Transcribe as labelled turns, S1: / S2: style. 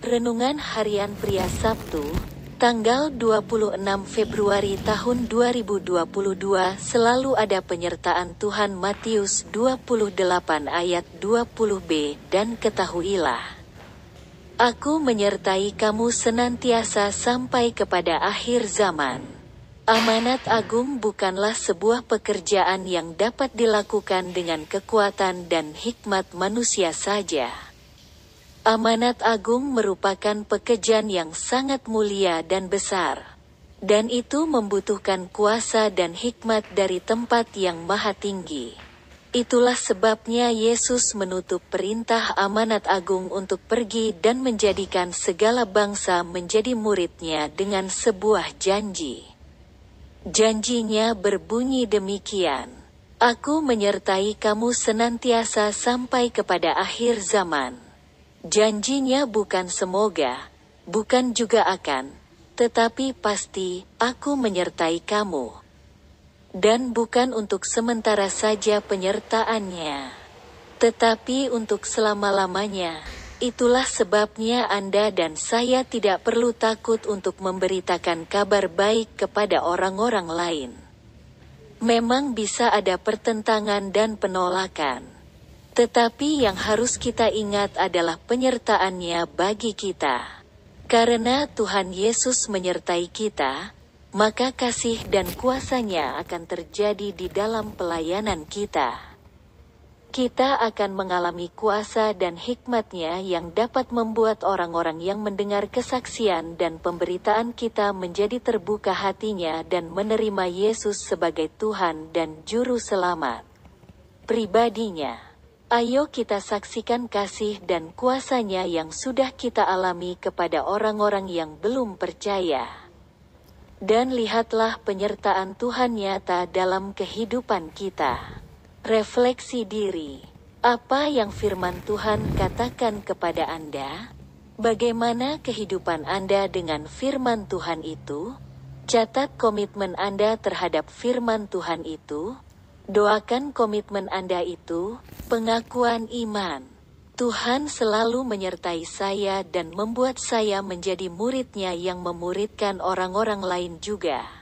S1: Renungan Harian Pria Sabtu, tanggal 26 Februari tahun 2022 selalu ada penyertaan Tuhan Matius 28 ayat 20b dan ketahuilah. Aku menyertai kamu senantiasa sampai kepada akhir zaman. Amanat agung bukanlah sebuah pekerjaan yang dapat dilakukan dengan kekuatan dan hikmat manusia saja. Amanat agung merupakan pekerjaan yang sangat mulia dan besar. Dan itu membutuhkan kuasa dan hikmat dari tempat yang maha tinggi. Itulah sebabnya Yesus menutup perintah amanat agung untuk pergi dan menjadikan segala bangsa menjadi muridnya dengan sebuah janji. Janjinya berbunyi demikian. Aku menyertai kamu senantiasa sampai kepada akhir zaman. Janjinya bukan semoga, bukan juga akan, tetapi pasti aku menyertai kamu. Dan bukan untuk sementara saja penyertaannya, tetapi untuk selama-lamanya. Itulah sebabnya Anda dan saya tidak perlu takut untuk memberitakan kabar baik kepada orang-orang lain. Memang bisa ada pertentangan dan penolakan tetapi yang harus kita ingat adalah penyertaannya bagi kita. Karena Tuhan Yesus menyertai kita, maka kasih dan kuasanya akan terjadi di dalam pelayanan kita. Kita akan mengalami kuasa dan hikmatnya yang dapat membuat orang-orang yang mendengar kesaksian dan pemberitaan kita menjadi terbuka hatinya dan menerima Yesus sebagai Tuhan dan Juru Selamat. Pribadinya Ayo kita saksikan kasih dan kuasanya yang sudah kita alami kepada orang-orang yang belum percaya. Dan lihatlah penyertaan Tuhan nyata dalam kehidupan kita. Refleksi diri. Apa yang firman Tuhan katakan kepada Anda? Bagaimana kehidupan Anda dengan firman Tuhan itu? Catat komitmen Anda terhadap firman Tuhan itu Doakan komitmen Anda itu, pengakuan iman. Tuhan selalu menyertai saya dan membuat saya menjadi muridnya yang memuridkan orang-orang lain juga.